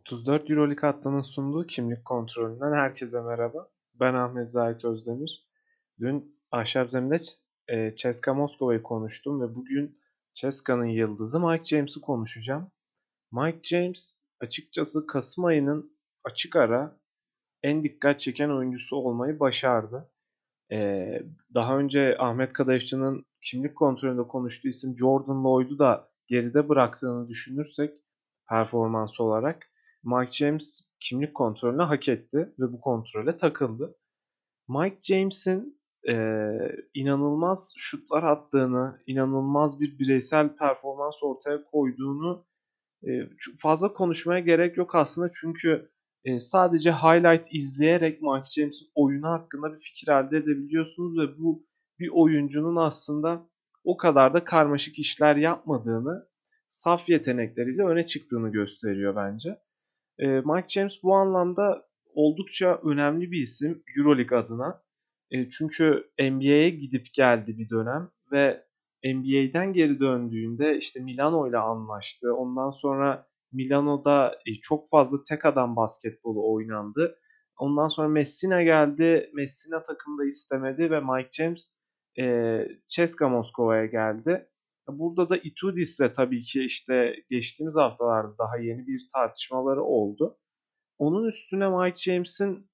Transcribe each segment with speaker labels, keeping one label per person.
Speaker 1: 34 Euroleague hattının sunduğu kimlik kontrolünden herkese merhaba. Ben Ahmet Zahit Özdemir. Dün Ahşap Zemin'de e, Ceska Moskova'yı konuştum ve bugün Ceska'nın yıldızı Mike James'i konuşacağım. Mike James açıkçası Kasım ayının açık ara en dikkat çeken oyuncusu olmayı başardı. Ee, daha önce Ahmet Kadayıfçı'nın kimlik kontrolünde konuştuğu isim Jordan Lloyd'u da geride bıraktığını düşünürsek performans olarak Mike James kimlik kontrolünü hak etti ve bu kontrole takıldı. Mike James'in e, inanılmaz şutlar attığını, inanılmaz bir bireysel performans ortaya koyduğunu e, fazla konuşmaya gerek yok aslında çünkü e, sadece highlight izleyerek Mike James'in oyunu hakkında bir fikir elde edebiliyorsunuz ve bu bir oyuncunun aslında o kadar da karmaşık işler yapmadığını, saf yetenekleriyle öne çıktığını gösteriyor bence. E, Mike James bu anlamda oldukça önemli bir isim Euroleague adına. E, çünkü NBA'ye gidip geldi bir dönem ve NBA'den geri döndüğünde işte Milano ile anlaştı. Ondan sonra Milano'da e, çok fazla tek adam basketbolu oynandı. Ondan sonra Messina geldi. Messina takımda istemedi ve Mike James e, Ceska Moskova'ya geldi. Burada da Itudis'le tabii ki işte geçtiğimiz haftalarda daha yeni bir tartışmaları oldu. Onun üstüne Mike James'in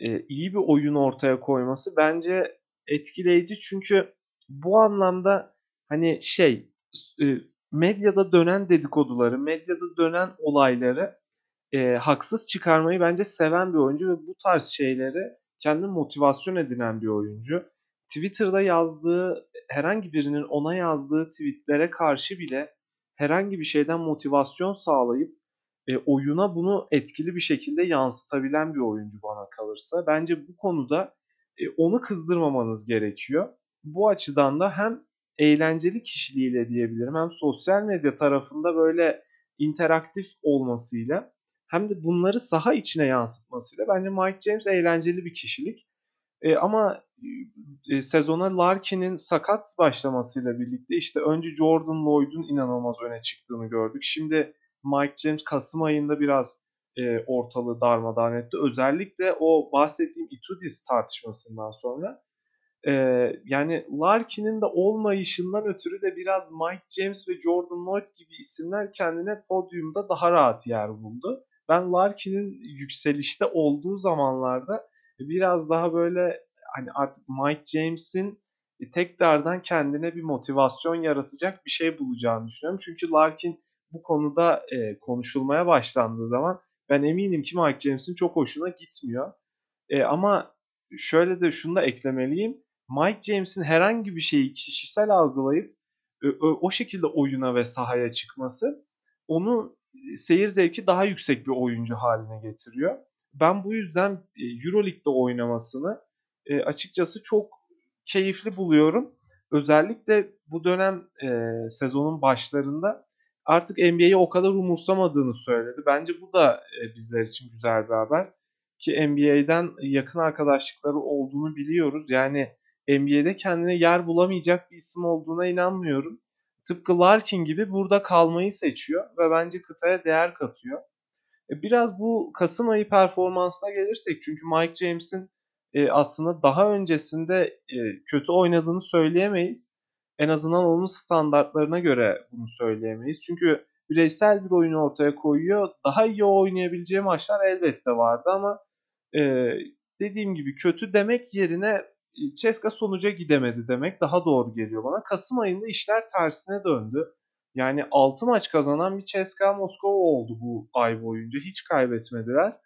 Speaker 1: e, iyi bir oyun ortaya koyması bence etkileyici çünkü bu anlamda hani şey e, medyada dönen dedikoduları, medyada dönen olayları e, haksız çıkarmayı bence seven bir oyuncu ve bu tarz şeyleri kendi motivasyon edinen bir oyuncu. Twitter'da yazdığı herhangi birinin ona yazdığı tweetlere karşı bile herhangi bir şeyden motivasyon sağlayıp e, oyuna bunu etkili bir şekilde yansıtabilen bir oyuncu bana kalırsa. Bence bu konuda e, onu kızdırmamanız gerekiyor. Bu açıdan da hem eğlenceli kişiliğiyle diyebilirim hem sosyal medya tarafında böyle interaktif olmasıyla hem de bunları saha içine yansıtmasıyla bence Mike James eğlenceli bir kişilik. E, ama e, sezona Larkin'in sakat başlamasıyla birlikte işte önce Jordan Lloyd'un inanılmaz öne çıktığını gördük. Şimdi Mike James Kasım ayında biraz e, ortalığı darmadağın etti. Özellikle o bahsettiğim Itudis tartışmasından sonra e, yani Larkin'in de olmayışından ötürü de biraz Mike James ve Jordan Lloyd gibi isimler kendine podyumda daha rahat yer buldu. Ben Larkin'in yükselişte olduğu zamanlarda biraz daha böyle hani artık Mike James'in tekrardan kendine bir motivasyon yaratacak bir şey bulacağını düşünüyorum. Çünkü Larkin bu konuda e, konuşulmaya başlandığı zaman ben eminim ki Mike James'in çok hoşuna gitmiyor. E, ama şöyle de şunu da eklemeliyim. Mike James'in herhangi bir şeyi kişisel algılayıp e, o şekilde oyuna ve sahaya çıkması onu seyir zevki daha yüksek bir oyuncu haline getiriyor. Ben bu yüzden Euroleague'de oynamasını açıkçası çok keyifli buluyorum. Özellikle bu dönem e, sezonun başlarında artık NBA'yi o kadar umursamadığını söyledi. Bence bu da e, bizler için güzel bir haber. Ki NBA'den yakın arkadaşlıkları olduğunu biliyoruz. Yani NBA'de kendine yer bulamayacak bir isim olduğuna inanmıyorum. Tıpkı Larkin gibi burada kalmayı seçiyor ve bence kıtaya değer katıyor. E, biraz bu Kasım ayı performansına gelirsek çünkü Mike James'in e, aslında daha öncesinde e, kötü oynadığını söyleyemeyiz. En azından onun standartlarına göre bunu söyleyemeyiz. Çünkü bireysel bir oyunu ortaya koyuyor. Daha iyi oynayabileceği maçlar elbette vardı ama dediğim gibi kötü demek yerine Ceska sonuca gidemedi demek daha doğru geliyor bana. Kasım ayında işler tersine döndü. Yani 6 maç kazanan bir Ceska Moskova oldu bu ay boyunca. Hiç kaybetmediler.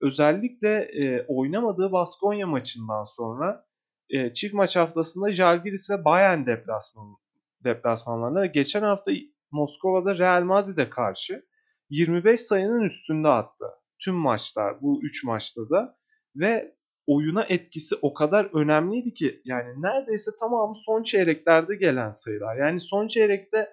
Speaker 1: Özellikle e, oynamadığı Baskonya maçından sonra e, çift maç haftasında Jalgiris ve Bayern deplasman, deplasmanlarında geçen hafta Moskova'da Real Madrid'e karşı 25 sayının üstünde attı. Tüm maçlar bu 3 maçta da ve oyuna etkisi o kadar önemliydi ki yani neredeyse tamamı son çeyreklerde gelen sayılar. Yani son çeyrekte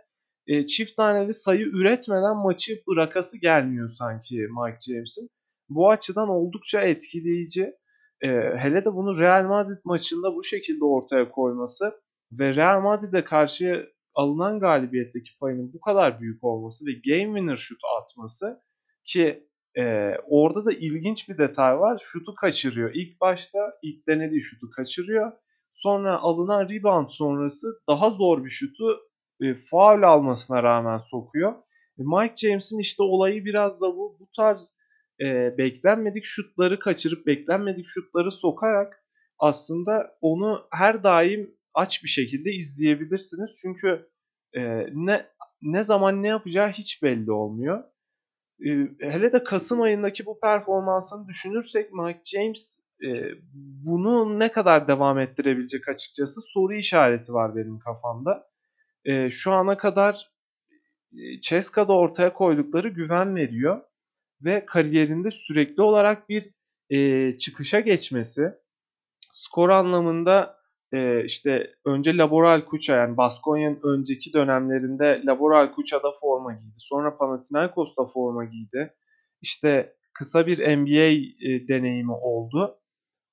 Speaker 1: e, çift taneli sayı üretmeden maçı bırakası gelmiyor sanki Mike James'in. Bu açıdan oldukça etkileyici. E, hele de bunu Real Madrid maçında bu şekilde ortaya koyması ve Real Madrid'e karşı alınan galibiyetteki payının bu kadar büyük olması ve game winner şut atması ki Ee, orada da ilginç bir detay var. Şutu kaçırıyor. İlk başta ilk denediği şutu kaçırıyor. Sonra alınan rebound sonrası daha zor bir şutu e, faul almasına rağmen sokuyor. E, Mike James'in işte olayı biraz da bu. Bu tarz e, beklenmedik şutları kaçırıp beklenmedik şutları sokarak aslında onu her daim aç bir şekilde izleyebilirsiniz. Çünkü e, ne ne zaman ne yapacağı hiç belli olmuyor. E, hele de Kasım ayındaki bu performansını düşünürsek Mike James e, bunu ne kadar devam ettirebilecek açıkçası soru işareti var benim kafamda. E, şu ana kadar Ceska'da ortaya koydukları güven veriyor ve kariyerinde sürekli olarak bir e, çıkışa geçmesi skor anlamında e, işte önce Laboral Kuça yani Baskonya'nın önceki dönemlerinde Laboral Kuça'da forma giydi. Sonra Panathinaikos'ta forma giydi. İşte kısa bir NBA e, deneyimi oldu.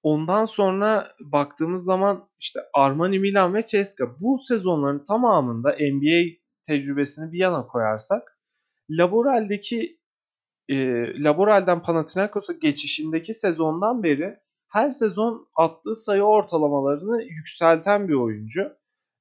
Speaker 1: Ondan sonra baktığımız zaman işte Armani Milan ve Ceska bu sezonların tamamında NBA tecrübesini bir yana koyarsak Laboral'deki e, Laboral'den Panathinaikos'a geçişindeki sezondan beri her sezon attığı sayı ortalamalarını yükselten bir oyuncu.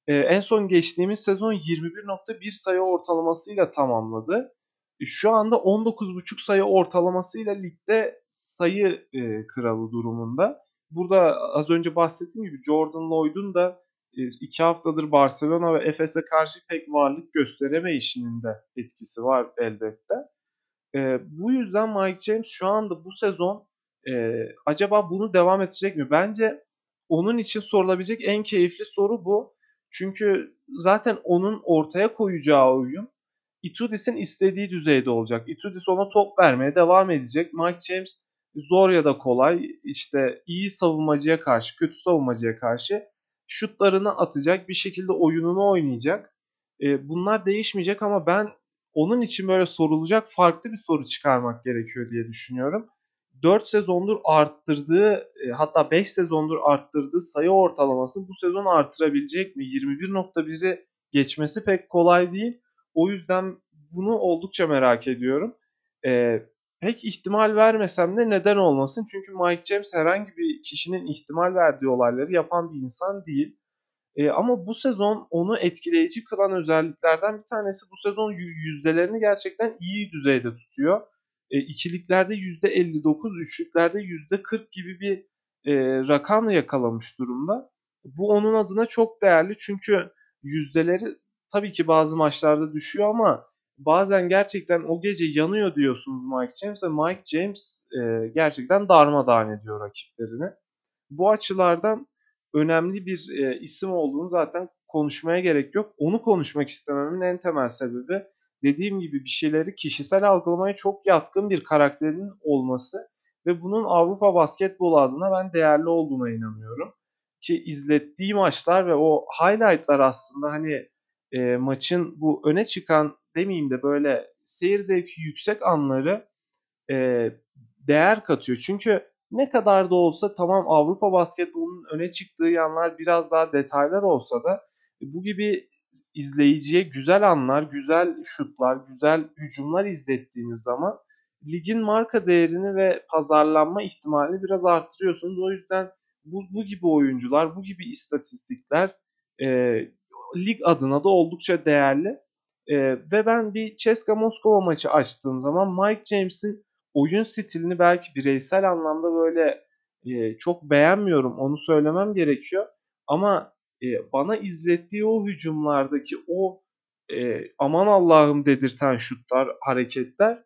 Speaker 1: E, en son geçtiğimiz sezon 21.1 sayı ortalamasıyla tamamladı. E, şu anda 19.5 sayı ortalamasıyla ligde sayı e, kralı durumunda. Burada az önce bahsettiğim gibi Jordan Lloyd'un da e, iki haftadır Barcelona ve Efes'e karşı pek varlık gösteremeyişinin de etkisi var elbette. E, bu yüzden Mike James şu anda bu sezon e, acaba bunu devam edecek mi? Bence onun için sorulabilecek en keyifli soru bu. Çünkü zaten onun ortaya koyacağı oyun Itudis'in istediği düzeyde olacak. Itudis ona top vermeye devam edecek. Mike James zor ya da kolay işte iyi savunmacıya karşı, kötü savunmacıya karşı şutlarını atacak, bir şekilde oyununu oynayacak. E, bunlar değişmeyecek ama ben onun için böyle sorulacak farklı bir soru çıkarmak gerekiyor diye düşünüyorum. 4 sezondur arttırdığı e, hatta 5 sezondur arttırdığı sayı ortalamasını bu sezon artırabilecek mi? 21.1'i geçmesi pek kolay değil. O yüzden bunu oldukça merak ediyorum. E, pek ihtimal vermesem de neden olmasın? Çünkü Mike James herhangi bir kişinin ihtimal verdiği olayları yapan bir insan değil. E, ama bu sezon onu etkileyici kılan özelliklerden bir tanesi bu sezon yüzdelerini gerçekten iyi düzeyde tutuyor. E, ikiliklerde %59, üçlüklerde %40 gibi bir e, rakam yakalamış durumda. Bu onun adına çok değerli çünkü yüzdeleri tabii ki bazı maçlarda düşüyor ama bazen gerçekten o gece yanıyor diyorsunuz Mike James ve Mike James e, gerçekten darmadağın ediyor rakiplerini. Bu açılardan önemli bir e, isim olduğunu zaten konuşmaya gerek yok. Onu konuşmak istememin en temel sebebi dediğim gibi bir şeyleri kişisel algılamaya çok yatkın bir karakterin olması ve bunun Avrupa basketbol adına ben değerli olduğuna inanıyorum. Ki izlettiği maçlar ve o highlightlar aslında hani e, maçın bu öne çıkan demeyeyim de böyle seyir zevki yüksek anları e, değer katıyor. Çünkü ne kadar da olsa tamam Avrupa basketbolunun öne çıktığı yanlar biraz daha detaylar olsa da bu gibi izleyiciye güzel anlar, güzel şutlar, güzel hücumlar izlettiğiniz zaman ligin marka değerini ve pazarlanma ihtimalini biraz arttırıyorsunuz. O yüzden bu, bu gibi oyuncular, bu gibi istatistikler e, lig adına da oldukça değerli. E, ve ben bir Ceska Moskova maçı açtığım zaman Mike James'in oyun stilini belki bireysel anlamda böyle e, çok beğenmiyorum. Onu söylemem gerekiyor. Ama e, bana izlettiği o hücumlardaki o e, aman Allah'ım dedirten şutlar, hareketler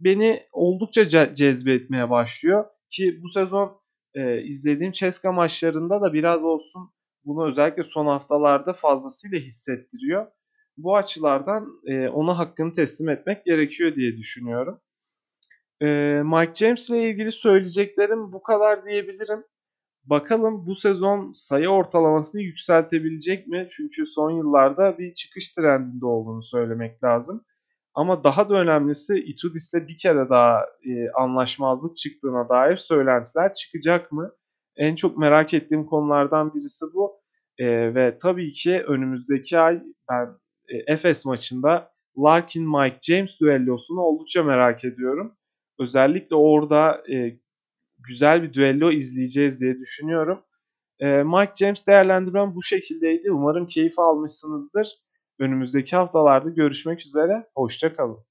Speaker 1: beni oldukça ce- cezbetmeye başlıyor. Ki bu sezon e, izlediğim Ceska maçlarında da biraz olsun bunu özellikle son haftalarda fazlasıyla hissettiriyor. Bu açılardan e, ona hakkını teslim etmek gerekiyor diye düşünüyorum. E, Mike James ile ilgili söyleyeceklerim bu kadar diyebilirim. Bakalım bu sezon sayı ortalamasını yükseltebilecek mi? Çünkü son yıllarda bir çıkış trendinde olduğunu söylemek lazım. Ama daha da önemlisi Itudis'le bir kere daha e, anlaşmazlık çıktığına dair söylentiler çıkacak mı? En çok merak ettiğim konulardan birisi bu. E, ve tabii ki önümüzdeki ay ben Efes maçında Larkin-Mike James düellosunu oldukça merak ediyorum. özellikle orada, eee, güzel bir düello izleyeceğiz diye düşünüyorum. Eee, Mike James değerlendirmem bu şekildeydi. Umarım keyif almışsınızdır. Önümüzdeki haftalarda görüşmek üzere, hoşça kalın.